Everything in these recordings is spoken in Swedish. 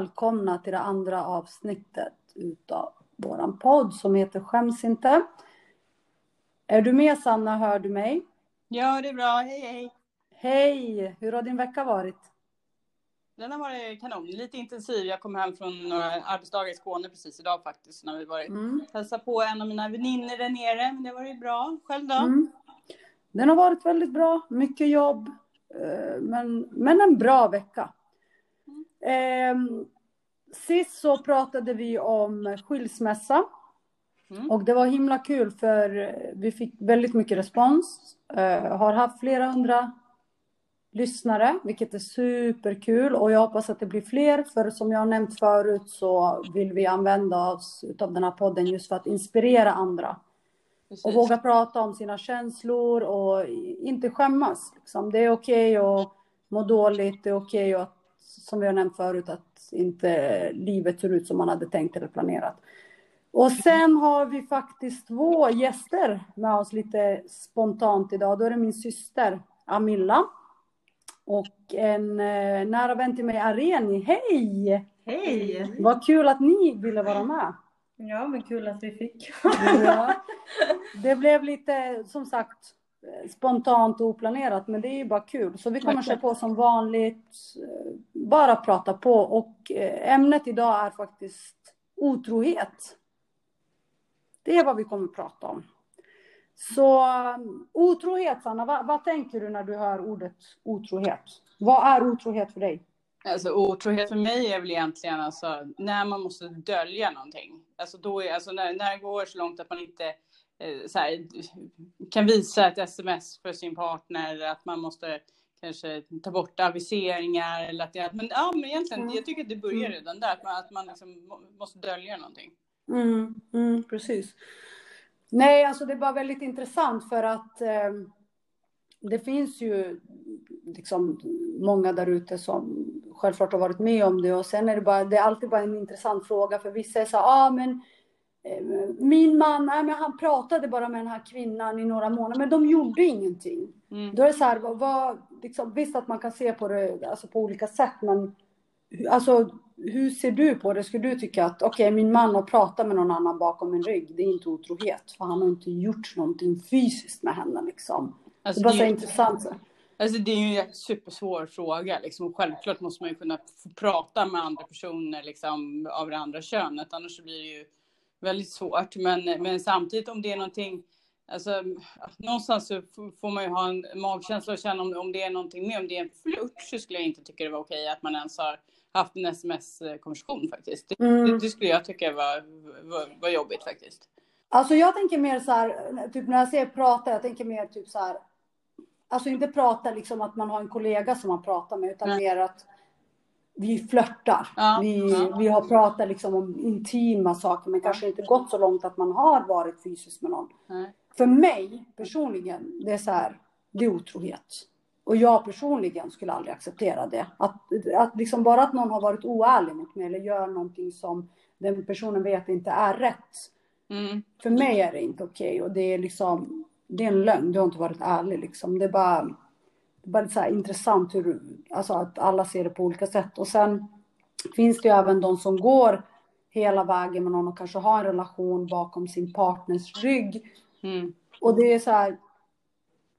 välkomna till det andra avsnittet utav våran podd som heter Skäms inte. Är du med Sanna, hör du mig? Ja, det är bra. Hej, hej. Hej! Hur har din vecka varit? Den har varit kanon. Lite intensiv. Jag kom hem från några arbetsdagar i Skåne precis idag faktiskt. När vi varit mm. hälsat på en av mina väninnor där nere. Men det var ju bra. Själv då? Mm. Den har varit väldigt bra. Mycket jobb. Eh, men, men en bra vecka. Eh, sist så pratade vi om skilsmässa. Mm. Och det var himla kul för vi fick väldigt mycket respons. Eh, har haft flera hundra lyssnare, vilket är superkul. Och jag hoppas att det blir fler, för som jag har nämnt förut så vill vi använda oss av den här podden just för att inspirera andra. Precis. Och våga prata om sina känslor och inte skämmas. Liksom. Det är okej okay att må dåligt, det är okej okay att, som vi har nämnt förut, att inte livet ser ut som man hade tänkt eller planerat. Och sen har vi faktiskt två gäster med oss lite spontant idag. Då är det min syster Amilla och en eh, nära vän till mig, Areni. Hej! Hej! Vad kul att ni ville vara med. Ja, men kul att vi fick. ja. Det blev lite, som sagt, spontant och oplanerat, men det är ju bara kul. Så vi kommer köra på som vanligt, bara prata på. Och eh, ämnet idag är faktiskt otrohet. Det är vad vi kommer prata om. Så otrohet, Sanna, vad, vad, tänker du när du hör ordet otrohet? Vad är otrohet för dig? Alltså otrohet för mig är väl egentligen alltså när man måste dölja någonting. Alltså då är, alltså när, när det går så långt att man inte eh, så här, kan visa ett sms för sin partner, att man måste kanske ta bort aviseringar eller att det, men ja men egentligen, mm. jag tycker att det börjar mm. redan där, att man, att man liksom måste dölja någonting. Mm, mm, precis. Nej, alltså det är bara väldigt intressant för att eh, det finns ju liksom många där ute som självklart har varit med om det och sen är det bara, det är alltid bara en intressant fråga för vissa är så ja ah, men eh, min man, nej, men han pratade bara med den här kvinnan i några månader, men de gjorde ingenting. Mm. Då är det så här, vad, liksom, visst att man kan se på det alltså, på olika sätt, men alltså hur ser du på det? Skulle du tycka att okej, okay, min man har pratat med någon annan bakom min rygg, det är inte otrohet, för han har inte gjort någonting fysiskt med henne liksom. Alltså, det är bara så ju... intressant. Alltså det är ju en supersvår fråga liksom. Självklart måste man ju kunna få prata med andra personer liksom av det andra könet, annars blir det ju väldigt svårt. Men, men samtidigt om det är någonting, alltså någonstans så får man ju ha en magkänsla och känna om, om det är någonting mer, om det är en flört så skulle jag inte tycka det var okej att man ens har haft en sms-konversation faktiskt. Det, mm. det, det, skulle jag tycka var, var, var jobbigt faktiskt. Alltså jag tänker mer så här, typ när jag ser prata, jag tänker mer typ så här, alltså inte prata liksom att man har en kollega som man pratar med, utan Nej. mer att vi flörtar. Ja, vi, ja. vi har pratat liksom om intima saker, men kanske inte gått så långt att man har varit fysiskt med någon. Nej. För mig personligen, det är så här, det är otrohet. Och jag personligen skulle aldrig acceptera det. Att, att liksom bara att någon har varit oärlig mot mig eller gör någonting som den personen vet inte är rätt. Mm. För mig är det inte okej okay. och det är liksom, det är en lögn. Du har inte varit ärlig liksom. Det är bara, bara så intressant hur, alltså att alla ser det på olika sätt. Och sen finns det ju även de som går hela vägen med någon och kanske har en relation bakom sin partners rygg. Mm. Och det är så här,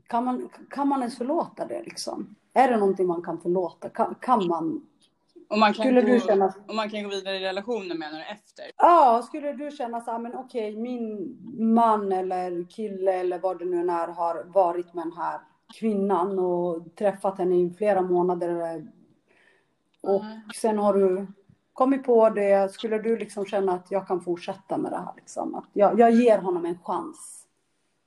kan man, kan man ens förlåta det liksom? Är det någonting man kan förlåta? Kan, kan man? Och man kan, skulle gå, du känna... och man kan gå vidare i relationen menar du efter? Ja, skulle du känna så här, men okej, min man eller kille eller vad det nu är har varit med den här kvinnan och träffat henne i flera månader. Och mm. sen har du kommit på det. Skulle du liksom känna att jag kan fortsätta med det här? Liksom? Att jag, jag ger honom en chans.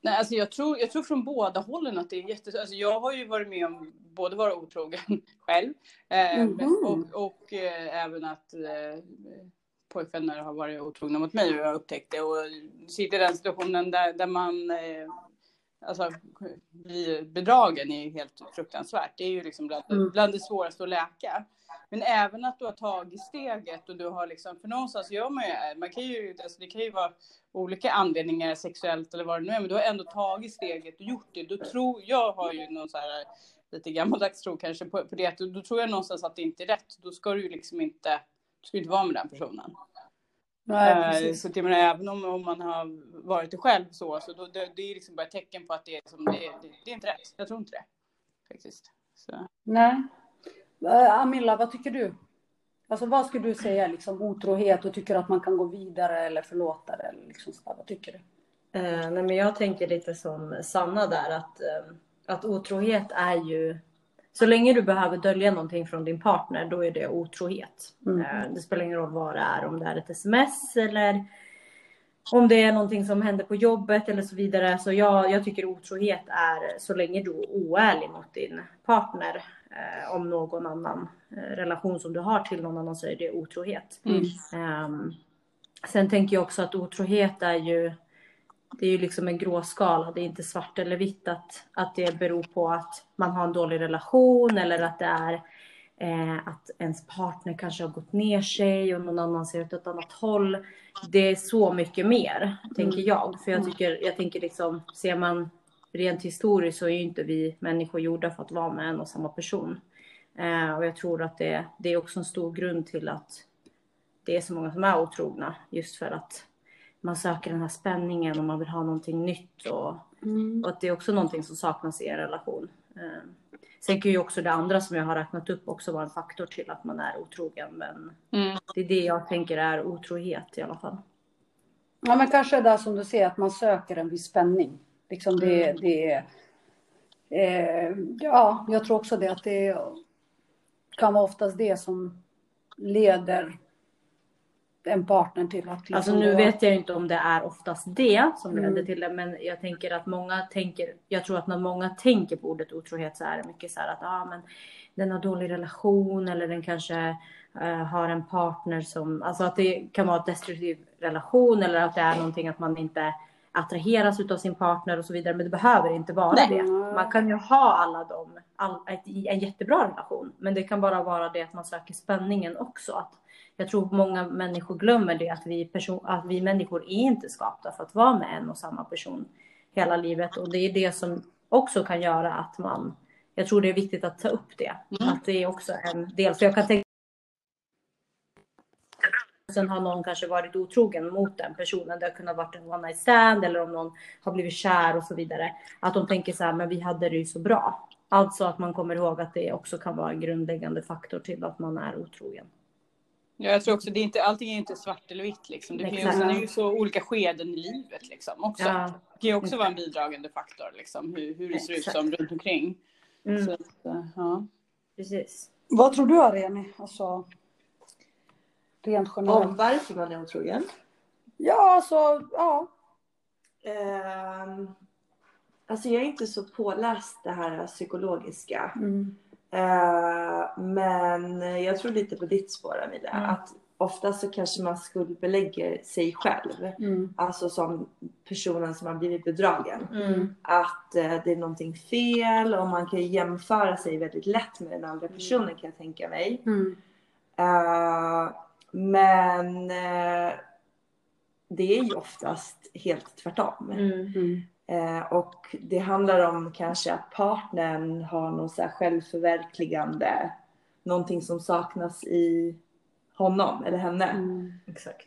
Nej, alltså jag tror, jag tror från båda hållen att det är jätte... Alltså jag har ju varit med om både vara otrogen själv eh, mm. och, och eh, även att eh, pojkvänner har varit otrogna mot mig och jag har upptäckt det och sitter i den situationen där, där man eh, alltså, blir bedragen är ju helt fruktansvärt. Det är ju liksom bland, mm. bland det svåraste att läka. Men även att du har tagit steget och du har liksom, för någonstans gör man ju, man kan ju, alltså det kan ju vara olika anledningar sexuellt eller vad det nu är, men du har ändå tagit steget och gjort det. Då tror, jag har ju någon så här lite gammaldags tro kanske på, på det, att då, tror jag någonstans att det inte är rätt. Då ska du ju liksom inte, ska inte vara med den personen. Nej, eh, så jag menar, även om, om man har varit det själv så, så då, det, det är liksom bara ett tecken på att det är, liksom, det, det, det, är inte rätt. Jag tror inte det. Faktiskt. Så. Nej. Uh, Amilla, vad tycker du? Alltså vad skulle du säga, liksom otrohet och tycker att man kan gå vidare eller förlåta det? Eller liksom så, vad tycker du? Uh, nej, men jag tänker lite som Sanna där att, uh, att otrohet är ju så länge du behöver dölja någonting från din partner, då är det otrohet. Mm. Eh, det spelar ingen roll vad det är, om det är ett sms eller om det är någonting som händer på jobbet eller så vidare. Så jag, jag tycker otrohet är så länge du är oärlig mot din partner eh, om någon annan eh, relation som du har till någon annan så är det otrohet. Mm. Um, sen tänker jag också att otrohet är ju det är ju liksom en gråskala. Det är inte svart eller vitt att, att det beror på att man har en dålig relation eller att det är eh, att ens partner kanske har gått ner sig och någon annan ser åt ett annat håll. Det är så mycket mer, mm. tänker jag. För jag mm. tycker, jag tänker liksom, ser man rent historiskt så är ju inte vi människor gjorda för att vara med en och samma person. Eh, och jag tror att det, det är också en stor grund till att det är så många som är otrogna. Just för att man söker den här spänningen och man vill ha någonting nytt. Och, mm. och att det är också någonting som saknas i en relation. Eh, sen kan ju också det andra som jag har räknat upp också vara en faktor till att man är otrogen. Men mm. det är det jag tänker är otrohet i alla fall. Ja men kanske det som du säger att man söker en viss spänning. Liksom det, mm. det eh, ja, jag tror också det att det kan vara oftast det som leder en partner till att... Liksom alltså nu vet jag inte om det är oftast det som mm. leder till det, men jag tänker att många tänker, jag tror att när många tänker på ordet otrohet så är det mycket så här att ah, men den har dålig relation eller den kanske uh, har en partner som, alltså att det kan vara en destruktiv relation eller att det är någonting att man inte attraheras av sin partner och så vidare. Men det behöver inte vara Nej. det. Man kan ju ha alla dem, all, en jättebra relation. Men det kan bara vara det att man söker spänningen också. Att jag tror många människor glömmer det att vi, person, att vi människor är inte skapta för att vara med en och samma person hela livet. Och det är det som också kan göra att man, jag tror det är viktigt att ta upp det. Mm. Att det är också en del. För jag kan tänka Sen har någon kanske varit otrogen mot den personen. Det har kunnat vara en one night stand eller om någon har blivit kär och så vidare. Att de tänker så här, men vi hade det ju så bra. Alltså att man kommer ihåg att det också kan vara en grundläggande faktor till att man är otrogen. Ja, jag tror också det är inte, allting är inte svart eller vitt liksom. Det, finns, det är ju så olika skeden i livet liksom också. Ja. Det kan ju också vara en bidragande faktor liksom, hur, hur det ser ut som runt omkring. Mm. Så, ja. Precis. Vad tror du Areni? Alltså, rent generellt. Om varför man är otrogen? Ja, alltså, ja. Um, alltså jag är inte så påläst det här psykologiska. Mm. Uh, men jag tror lite på ditt spår Amelia. Mm. Att ofta så kanske man skuldbelägger sig själv. Mm. Alltså som personen som har blivit bedragen. Mm. Att uh, det är någonting fel och man kan jämföra sig väldigt lätt med den andra personen kan jag tänka mig. Uh, men det är ju oftast helt tvärtom. Mm. Eh, och det handlar om kanske att partnern har någon så här självförverkligande, någonting som saknas i honom eller henne. Mm.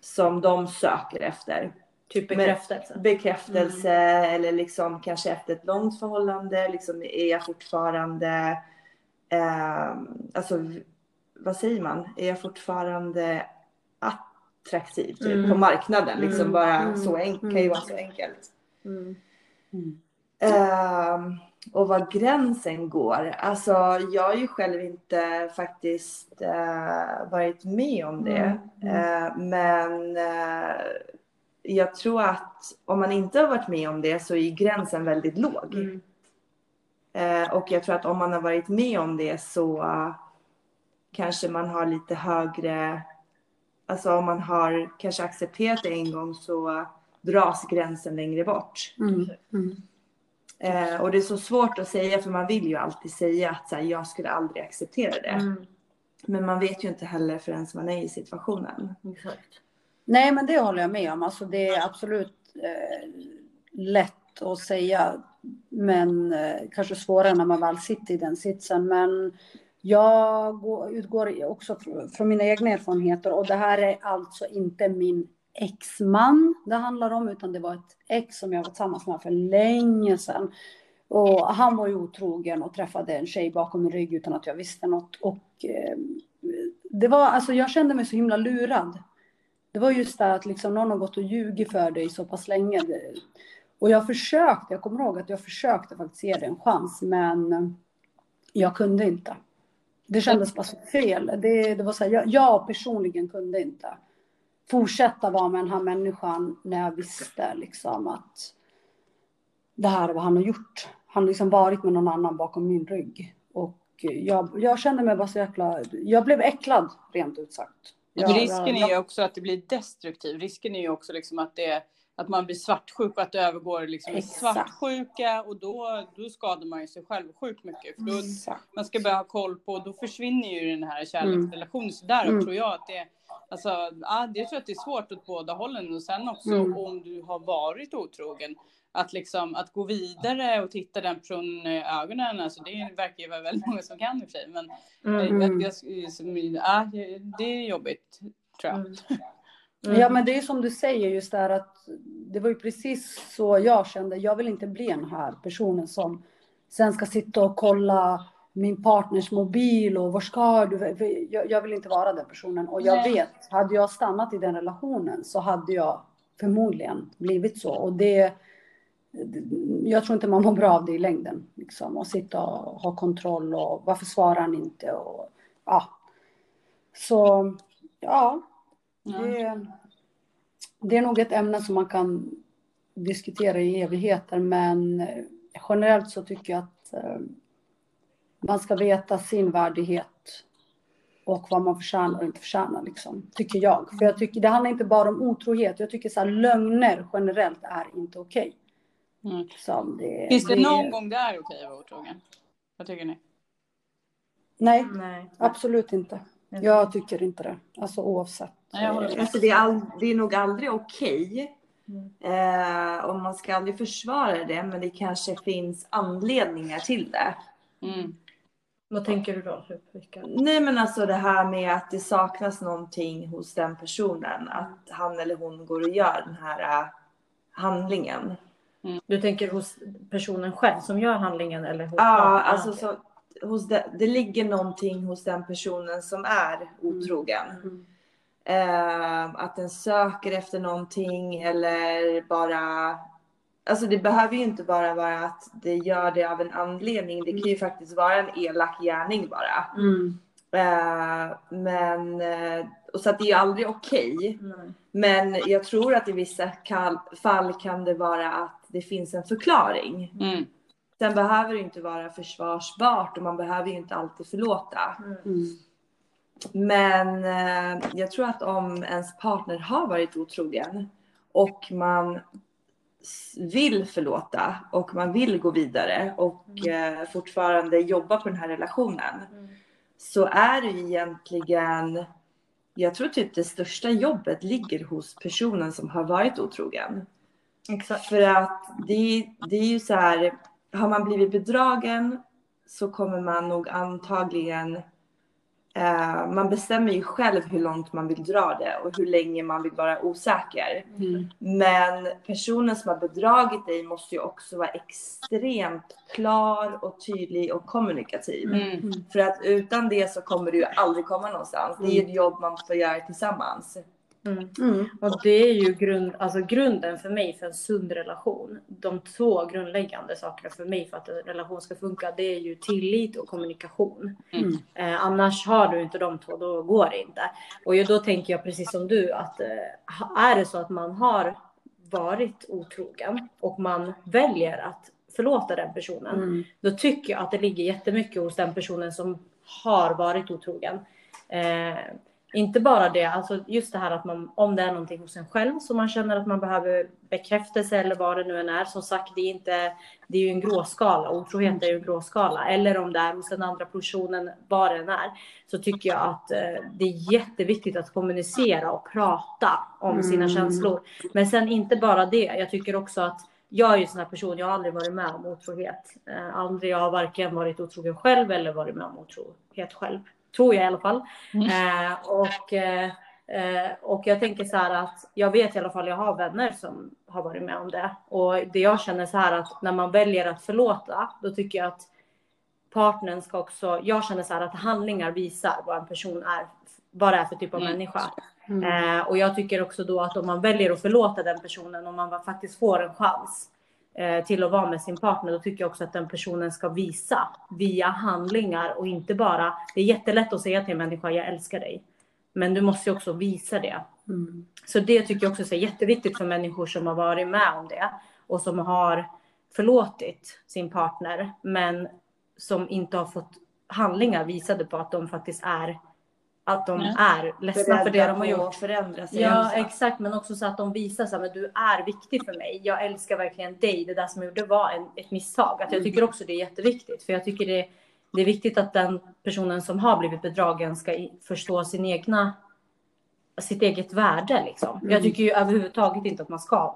Som de söker efter. Typ bekräftelse? Men, bekräftelse mm. eller liksom kanske efter ett långt förhållande, liksom är jag fortfarande, eh, alltså vad säger man, är jag fortfarande attraktiv typ, mm. på marknaden? Liksom mm. bara mm. så enkelt, kan ju vara så enkelt. Mm. Uh, och var gränsen går. Alltså jag har ju själv inte faktiskt uh, varit med om det. Mm. Uh, men eh, jag tror att om man inte har varit med om det så är gränsen väldigt låg. Mm. och jag tror att om man har varit med om det så kanske man har lite högre, alltså om man har kanske accepterat det en gång så dras gränsen längre bort. Mm. Mm. Eh, och det är så svårt att säga för man vill ju alltid säga att så här, jag skulle aldrig acceptera det. Mm. Men man vet ju inte heller förrän man är i situationen. Exakt. Nej men det håller jag med om. Alltså det är absolut eh, lätt att säga men eh, kanske svårare när man väl sitter i den sitsen. Men jag utgår också från mina egna erfarenheter och det här är alltså inte min exman det handlar om, utan det var ett ex som jag var tillsammans med för länge sedan. Och han var ju otrogen och träffade en tjej bakom min rygg utan att jag visste något. Och eh, det var, alltså jag kände mig så himla lurad. Det var just det att liksom någon har gått och ljugit för dig så pass länge. Och jag försökte, jag kommer ihåg att jag försökte faktiskt ge det en chans, men jag kunde inte. Det kändes bara så fel. Det, det var så här, jag, jag personligen kunde inte fortsätta vara med den här människan när jag visste liksom att det här är vad han har gjort. Han har liksom varit med någon annan bakom min rygg. Och jag, jag kände mig bara så jäkla... Jag blev äcklad, rent ut sagt. Jag, risken jag, är ju också att det blir destruktivt. Risken är ju också liksom att, det, att man blir svartsjuk och att det övergår liksom i svartsjuka och då, då skadar man ju sig själv sjukt mycket. För då, man ska börja ha koll på, då försvinner ju den här kärleksrelationen. Så där mm. tror jag att det Alltså, ja, jag tror att det är svårt åt båda hållen och sen också mm. om du har varit otrogen. Att, liksom, att gå vidare och titta den personen i ögonen, alltså det verkar ju vara väldigt många som kan i och för sig. Men mm. jag, jag, ja, det är jobbigt, tror jag. Mm. Ja, men det är som du säger just där att det var ju precis så jag kände. Jag vill inte bli den här personen som sen ska sitta och kolla min partners mobil och var ska du? Jag, vill inte vara den personen och jag Nej. vet, hade jag stannat i den relationen så hade jag förmodligen blivit så och det jag tror inte man mår bra av det i längden. Liksom, och sitta och ha kontroll och varför svarar han inte? Och, ja. Så ja, det, det är nog ett ämne som man kan diskutera i evigheter men generellt så tycker jag att eh, man ska veta sin värdighet och vad man förtjänar och inte förtjänar, liksom, tycker jag. För jag tycker det handlar inte bara om otrohet. Jag tycker så här, lögner generellt är inte okej. Okay. Mm. Det, Finns det, det, någon gång det är okej att vara otrogen? Vad tycker ni? Nej, Nej. absolut inte. Jag tycker inte det. Alltså oavsett. Alltså, det, är all, det är nog aldrig okej. Mm. Eh, och man ska aldrig försvara det, men det kanske finns anledningar till det. Mm. Vad tänker du då? Vilka? Nej men alltså det här med att det saknas någonting hos den personen. Att han eller hon går och gör den här uh, handlingen. Mm. Du tänker hos personen själv som gör handlingen eller hos Ja, alltså så, hos det, det ligger någonting hos den personen som är otrogen. Mm. Uh, att den söker efter någonting eller bara Alltså det behöver ju inte bara vara att det gör det av en anledning. Det kan ju mm. faktiskt vara en elak gärning bara. Mm. Uh, men, uh, och så att det är ju aldrig okej. Okay. Mm. Men jag tror att i vissa fall kan det vara att det finns en förklaring. Sen behöver det inte vara försvarsbart och man behöver ju inte alltid förlåta. Mm. Men uh, jag tror att om ens partner har varit otrogen och man vill förlåta och man vill gå vidare och mm. eh, fortfarande jobba på den här relationen mm. så är det egentligen jag tror typ det största jobbet ligger hos personen som har varit otrogen. Exakt. För att det, det är ju så här, har man blivit bedragen så kommer man nog antagligen Uh, man bestämmer ju själv hur långt man vill dra det och hur länge man vill vara osäker. Mm. Men personen som har bedragit dig måste ju också vara extremt klar och tydlig och kommunikativ. Mm. För att utan det så kommer du ju aldrig komma någonstans. Det är ett jobb man får göra tillsammans. Mm. Mm. Och det är ju grund, alltså grunden för mig för en sund relation. De två grundläggande sakerna för mig för att en relation ska funka, det är ju tillit och kommunikation. Mm. Eh, annars har du inte de två, då går det inte. Och då tänker jag precis som du att eh, är det så att man har varit otrogen och man väljer att förlåta den personen, mm. då tycker jag att det ligger jättemycket hos den personen som har varit otrogen. Eh, inte bara det, alltså just det här att man, om det är någonting hos en själv som man känner att man behöver bekräftelse eller vad det nu än är. Som sagt, det är, inte, det är ju en gråskala. Otrohet är ju en gråskala. Eller om det är hos den andra personen, vad det än är. Så tycker jag att eh, det är jätteviktigt att kommunicera och prata om sina mm. känslor. Men sen inte bara det. Jag tycker också att jag är ju en sån här person, jag har aldrig varit med om otrohet. Eh, aldrig, jag har varken varit otrogen själv eller varit med om otrohet själv. Tror jag i alla fall. Mm. Eh, och, eh, eh, och jag tänker så här att jag vet i alla fall, jag har vänner som har varit med om det. Och det jag känner så här att när man väljer att förlåta, då tycker jag att partnern ska också, jag känner så här att handlingar visar vad en person är, vad det är för typ av mm. människa. Mm. Eh, och jag tycker också då att om man väljer att förlåta den personen, om man faktiskt får en chans till att vara med sin partner, då tycker jag också att den personen ska visa via handlingar och inte bara, det är jättelätt att säga till en människa, jag älskar dig. Men du måste också visa det. Mm. Så det tycker jag också är jätteviktigt för människor som har varit med om det och som har förlåtit sin partner, men som inte har fått handlingar visade på att de faktiskt är att de ja. är ledsna för det de har gjort. Förändra sig ja, exakt. Men också så att de visar så att du är viktig för mig. Jag älskar verkligen dig. Det där som jag gjorde var en, ett misstag. Att jag tycker också det är jätteviktigt. För jag tycker det, det är viktigt att den personen som har blivit bedragen ska förstå sin egna, sitt eget värde. Liksom. Mm. Jag tycker ju överhuvudtaget inte att man ska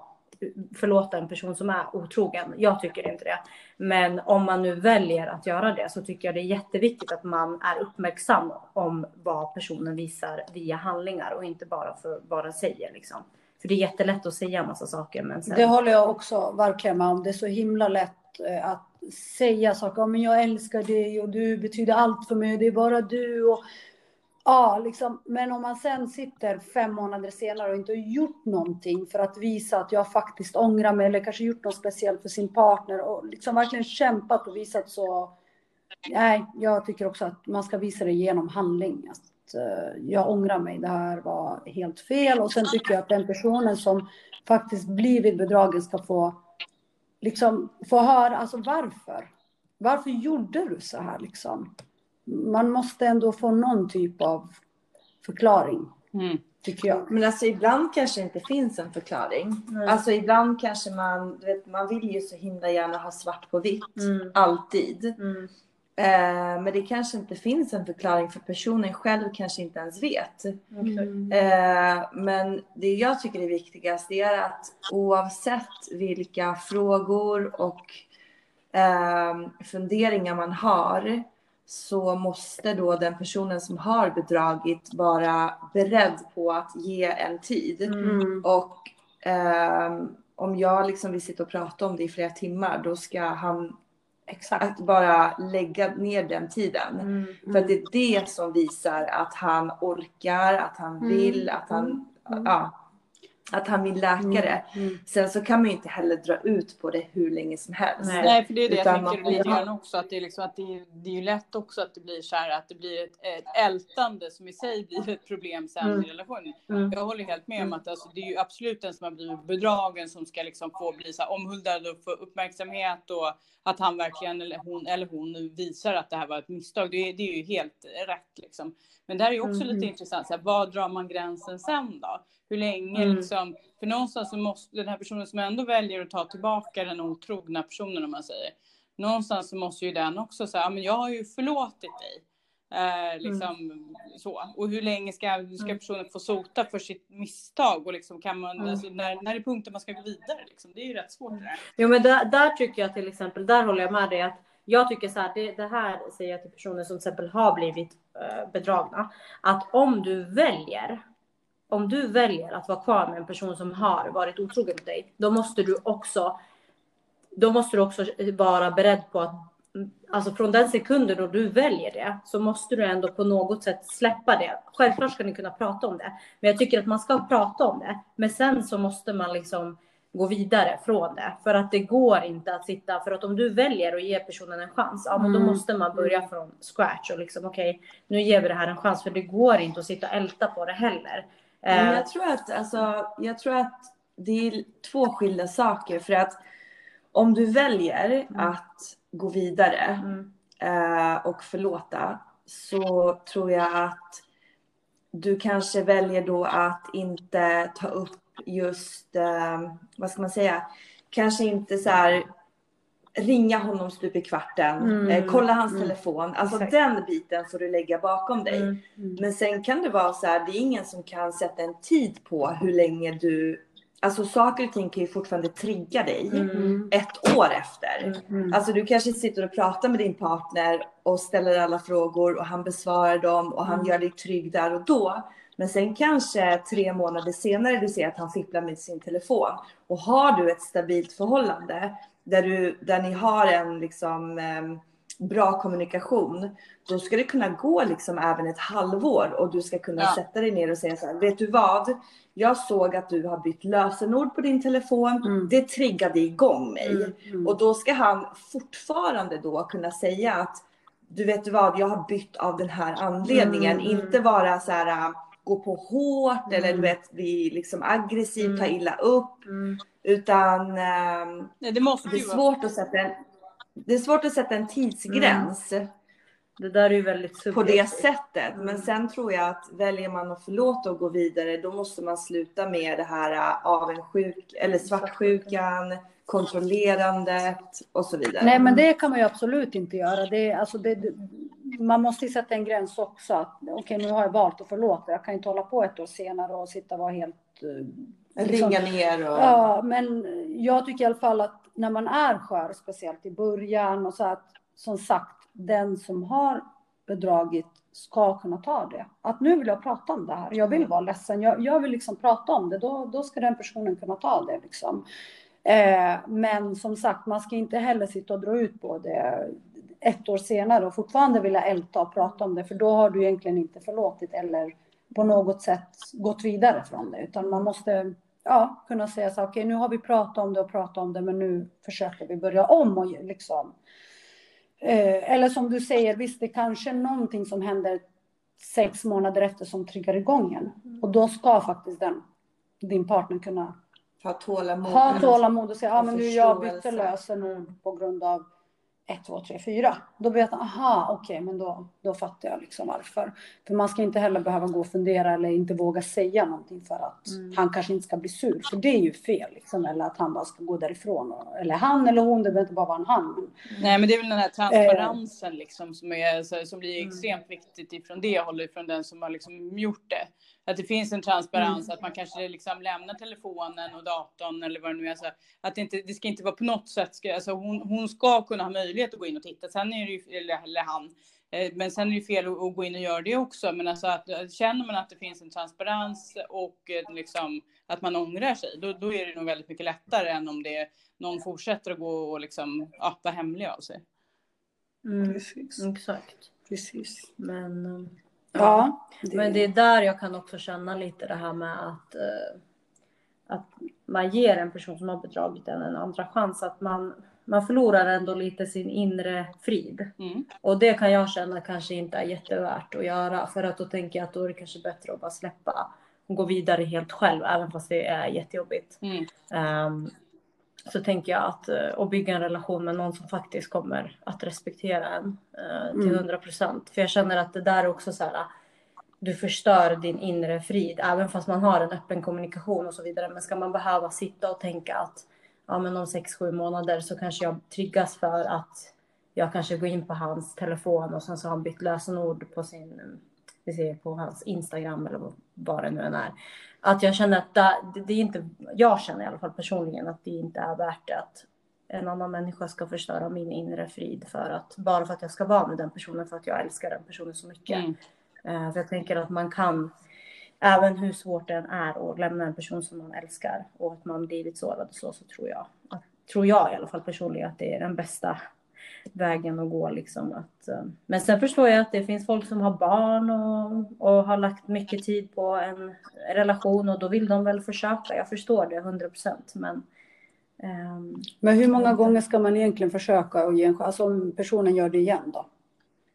förlåta en person som är otrogen. Jag tycker inte det. Men om man nu väljer att göra det så tycker jag det är jätteviktigt att man är uppmärksam om vad personen visar via handlingar och inte bara för vad den säger. Liksom. För det är jättelätt att säga en massa saker. Men sen... Det håller jag också verkligen med om. Det är så himla lätt eh, att säga saker. Men jag älskar dig och du betyder allt för mig. Det är bara du. Och Ja, liksom, men om man sen sitter fem månader senare och inte har gjort någonting för att visa att jag faktiskt ångrar mig eller kanske gjort något speciellt för sin partner och liksom verkligen kämpat och visat så. Nej, jag tycker också att man ska visa det genom handling. Att, uh, jag ångrar mig, det här var helt fel och sen tycker jag att den personen som faktiskt blivit bedragen ska få liksom få höra, alltså varför? Varför gjorde du så här liksom? Man måste ändå få någon typ av förklaring. Mm. Tycker jag. Men alltså ibland kanske inte finns en förklaring. Mm. Alltså ibland kanske man, du vet, man vill ju så himla gärna ha svart på vitt. Mm. Alltid. Mm. Eh, men det kanske inte finns en förklaring för personen själv kanske inte ens vet. Mm. Eh, men det jag tycker är viktigast är att oavsett vilka frågor och eh, funderingar man har så måste då den personen som har bedragit vara beredd på att ge en tid. Mm. Och eh, om jag liksom vill sitta och prata om det i flera timmar då ska han Exakt. bara lägga ner den tiden. Mm. För att det är det som visar att han orkar, att han mm. vill, att han... Mm. Ja, att han vill läka mm. Mm. Sen så kan man ju inte heller dra ut på det hur länge som helst. Nej, för det är det Utan jag tänker lite grann också. Att det är, liksom, att det är, det är ju lätt också att det blir så här att det blir ett, ett ältande som i sig blir ett problem sen mm. i relationen. Mm. Jag håller helt med om mm. att alltså, det är ju absolut den som har blivit bedragen som ska liksom få bli så här omhuldad och få uppmärksamhet och att han verkligen eller hon eller hon visar att det här var ett misstag. Det är, det är ju helt rätt liksom. Men det här är ju också mm. lite intressant. Så här, vad drar man gränsen sen då? Hur länge mm. liksom? För någonstans så måste den här personen som ändå väljer att ta tillbaka den otrogna personen om man säger. Någonstans så måste ju den också säga, men jag har ju förlåtit dig. Eh, liksom mm. så. Och hur länge ska, ska mm. personen få sota för sitt misstag? Och liksom kan man, mm. alltså, när, när är punkten man ska gå vidare? Liksom? Det är ju rätt svårt. Det. Jo men där, där tycker jag till exempel, där håller jag med dig att jag tycker så här, det, det, här säger jag till personer som till exempel har blivit uh, bedragna, att om du väljer om du väljer att vara kvar med en person som har varit otrogen mot dig, då måste du också då måste du också vara beredd på att alltså från den sekunden då du väljer det så måste du ändå på något sätt släppa det. Självklart ska ni kunna prata om det, men jag tycker att man ska prata om det. Men sen så måste man liksom gå vidare från det för att det går inte att sitta för att om du väljer att ge personen en chans, ja, men då mm. måste man börja från scratch och liksom okej, okay, nu ger vi det här en chans för det går inte att sitta och älta på det heller. Men jag tror att alltså, jag tror att det är två skilda saker för att om du väljer mm. att gå vidare mm. eh, och förlåta så tror jag att du kanske väljer då att inte ta upp just, eh, vad ska man säga, kanske inte så här ringa honom stup i kvarten, mm. eh, kolla hans mm. telefon. Alltså Exakt. den biten får du lägga bakom dig. Mm. mm. Men sen kan det vara så här, det är ingen som kan sätta en tid på hur länge du Alltså saker och ting kan ju fortfarande trigga dig mm. ett år efter. Mm. Alltså du kanske sitter och pratar med din partner och ställer alla frågor och han besvarar dem och han gör dig trygg där och då. Men sen kanske tre månader senare du ser att han fipplar med sin telefon. Och har du ett stabilt förhållande där, du, där ni har en liksom, eh, bra kommunikation, då ska det kunna gå liksom även ett halvår och du ska kunna ja. sätta dig ner och säga så här, vet du vad? Jag såg att du har bytt lösenord på din telefon. Mm. Det triggade igång mig. Mm. Mm. Och då ska han fortfarande då kunna säga att du vet vad, jag har bytt av den här anledningen. Mm. Inte vara så här gå på hårt eller du mm. vet bli liksom aggressiv, ta mm. illa upp. Utan eh, Nej, det, måste det är svårt att sätta en det är svårt att sätta en tidsgräns. Mm. Det där är ju väldigt subjektivt. På det sättet. Men mm. sen tror jag att väljer man att förlåta och gå vidare, då måste man sluta med det här äh, avundsjuk eller svartsjukan, kontrollerandet och så vidare. Nej, men det kan man ju absolut inte göra. Det, alltså det, man måste ju sätta en gräns också. Okej, okay, nu har jag valt att förlåta. Jag kan inte hålla på ett år senare och sitta och vara helt... Äh, liksom, Ringa ner och... Ja, men jag tycker i alla fall att när man är skör, speciellt i början och så att som sagt, den som har bedragit ska kunna ta det. Att nu vill jag prata om det här. Jag vill vara ledsen. Jag, jag vill liksom prata om det. Då, då ska den personen kunna ta det liksom. Eh, men som sagt, man ska inte heller sitta och dra ut på det ett år senare och fortfarande vilja älta och prata om det, för då har du egentligen inte förlåtit eller på något sätt gått vidare från det, utan man måste ja, kunna säga så okej, okay, nu har vi pratat om det och pratat om det, men nu försöker vi börja om och liksom. Eh, eller som du säger, visst, det kanske är någonting som händer sex månader efter som triggar igång en. Och då ska faktiskt den, din partner kunna ha tålamod, ha tålamod och säga, ja men nu jag bytte lösenord på grund av 1, 2, 3, 4. Då vet man, aha, okej, okay, men då, då fattar jag liksom varför. För man ska inte heller behöva gå och fundera eller inte våga säga någonting för att mm. han kanske inte ska bli sur. För det är ju fel, liksom, eller att han bara ska gå därifrån. Och, eller han eller hon, det behöver inte bara vara en han. Men... Nej, men det är väl den här transparensen eh. liksom, som, är, som blir mm. extremt viktigt ifrån det hållet, ifrån den som har liksom gjort det att det finns en transparens, mm. att man kanske liksom lämnar telefonen och datorn eller vad det nu är. Så att det, inte, det ska inte vara på något sätt, ska, alltså hon, hon ska kunna ha möjlighet att gå in och titta. Sen är det ju, eller, eller han, eh, men sen är det fel att, gå in och göra det också. Men alltså att eh, känner man att det finns en transparens och eh, liksom att man ångrar sig, då, då är det nog väldigt mycket lättare än om det någon fortsätter att gå och liksom, ja, vara hemlig av sig. Mm, Precis. Exakt. Precis. Men Ja, det... men det är där jag kan också känna lite det här med att, uh, att man ger en person som har bedragit en en andra chans. Att man, man förlorar ändå lite sin inre frid. Mm. Och det kan jag känna kanske inte är jättevärt att göra. För att då tänker jag att då är det kanske bättre att bara släppa och gå vidare helt själv. Även fast det är jättejobbigt. Mm. Um, så tänker jag att och eh, bygga en relation med någon som faktiskt kommer att respektera en eh, till mm. hundra procent. För jag känner att det där är också så här. Du förstör din inre frid, även fast man har en öppen kommunikation och så vidare. Men ska man behöva sitta och tänka att ja, men om sex, sju månader så kanske jag triggas för att jag kanske går in på hans telefon och sen så har han bytt lösenord på sin, vi ser på hans Instagram eller vad det nu än är att jag känner att det, det, är inte, jag känner i alla fall personligen att det inte är värt det att en annan människa ska förstöra min inre frid för att bara för att jag ska vara med den personen för att jag älskar den personen så mycket. Mm. Uh, för jag tänker att man kan, även hur svårt det än är att lämna en person som man älskar och att man blivit sårad och så, så tror jag, att, tror jag i alla fall personligen att det är den bästa vägen att gå. Liksom att, eh, men sen förstår jag att det finns folk som har barn och, och har lagt mycket tid på en relation och då vill de väl försöka. Jag förstår det 100 procent. Men, um, men hur många gånger ska man egentligen försöka och ge en Alltså om personen gör det igen då?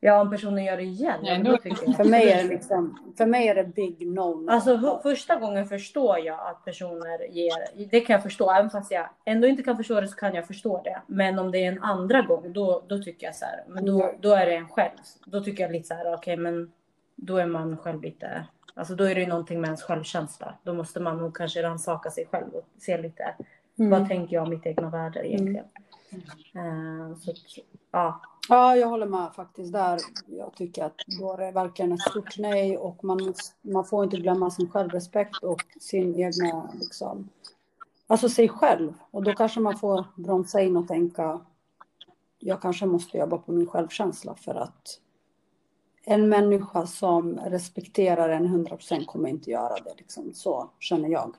Ja, om personen gör det igen. Ja, då för, mig är det liksom, för mig är det big no. Alltså första gången förstår jag att personer ger, det kan jag förstå, även fast jag ändå inte kan förstå det så kan jag förstå det. Men om det är en andra gång, då, då tycker jag så här, men då, mm. då är det en själv. Då tycker jag lite så här, okej, okay, men då är man själv lite, alltså då är det ju någonting med ens självkänsla. Då måste man nog kanske rannsaka sig själv och se lite, mm. vad tänker jag om mitt egna värde egentligen? Mm. Uh, så ja. Ja, jag håller med faktiskt där. Jag tycker att då är det verkligen ett stort nej och man, man får inte glömma sin självrespekt och sin egna liksom, alltså sig själv. Och då kanske man får bromsa in och tänka, jag kanske måste jobba på min självkänsla för att en människa som respekterar en 100% kommer inte göra det. Liksom. Så känner jag.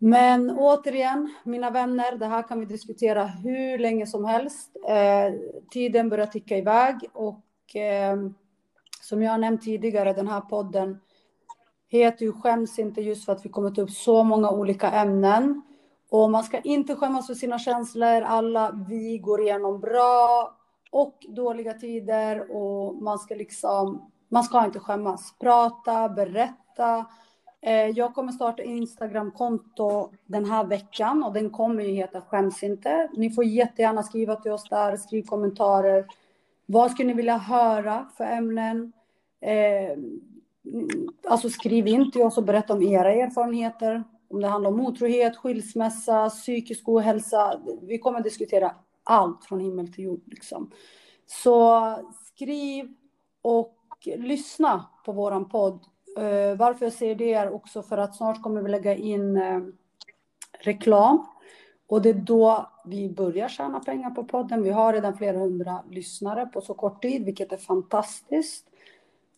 Men återigen, mina vänner, det här kan vi diskutera hur länge som helst. Eh, tiden börjar ticka iväg och eh, som jag har nämnt tidigare, den här podden heter ju Skäms inte just för att vi kommer ta upp så många olika ämnen. Och man ska inte skämmas för sina känslor. Alla vi går igenom bra och dåliga tider och man ska liksom, man ska inte skämmas. Prata, berätta. Eh, jag kommer starta Instagramkonto den här veckan och den kommer ju heta Skäms inte. Ni får jättegärna skriva till oss där, skriv kommentarer. Vad skulle ni vilja höra för ämnen? Eh, alltså skriv in till oss och berätta om era erfarenheter. Om det handlar om otrohet, skilsmässa, psykisk ohälsa. Vi kommer diskutera allt från himmel till jord. Liksom. Så skriv och lyssna på våran podd. Uh, varför jag säger det är också för att snart kommer vi lägga in uh, reklam. Och det är då vi börjar tjäna pengar på podden. Vi har redan flera hundra lyssnare på så kort tid, vilket är fantastiskt.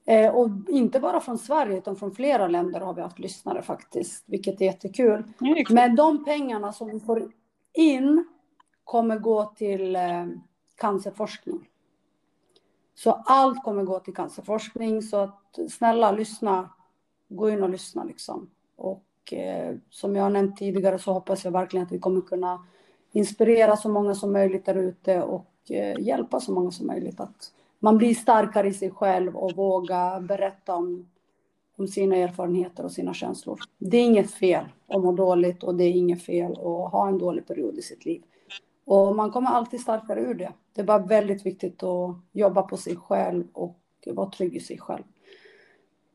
Eh, och inte bara från Sverige, utan från flera länder har vi haft lyssnare faktiskt, vilket är jättekul. Mm. Men de pengarna som vi får in kommer gå till eh, cancerforskning. Så allt kommer gå till cancerforskning, så att snälla lyssna, gå in och lyssna liksom. Och eh, som jag har nämnt tidigare så hoppas jag verkligen att vi kommer kunna inspirera så många som möjligt där ute och eh, hjälpa så många som möjligt att man blir starkare i sig själv och våga berätta om, om sina erfarenheter och sina känslor. Det är inget fel att må dåligt och det är inget fel att ha en dålig period i sitt liv. Och man kommer alltid starkare ur det. Det är bara väldigt viktigt att jobba på sig själv och vara trygg i sig själv.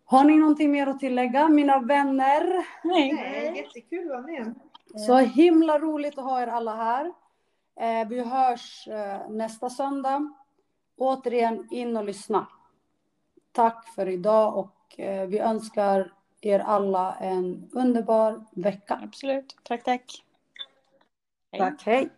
Har ni någonting mer att tillägga, mina vänner? Nej, Nej jättekul att vara med. Så himla roligt att ha er alla här. Eh, vi hörs eh, nästa söndag återigen in och lyssna. Tack för idag och eh, vi önskar er alla en underbar vecka. Absolut. Tack, tack. Hej. Tack, hej.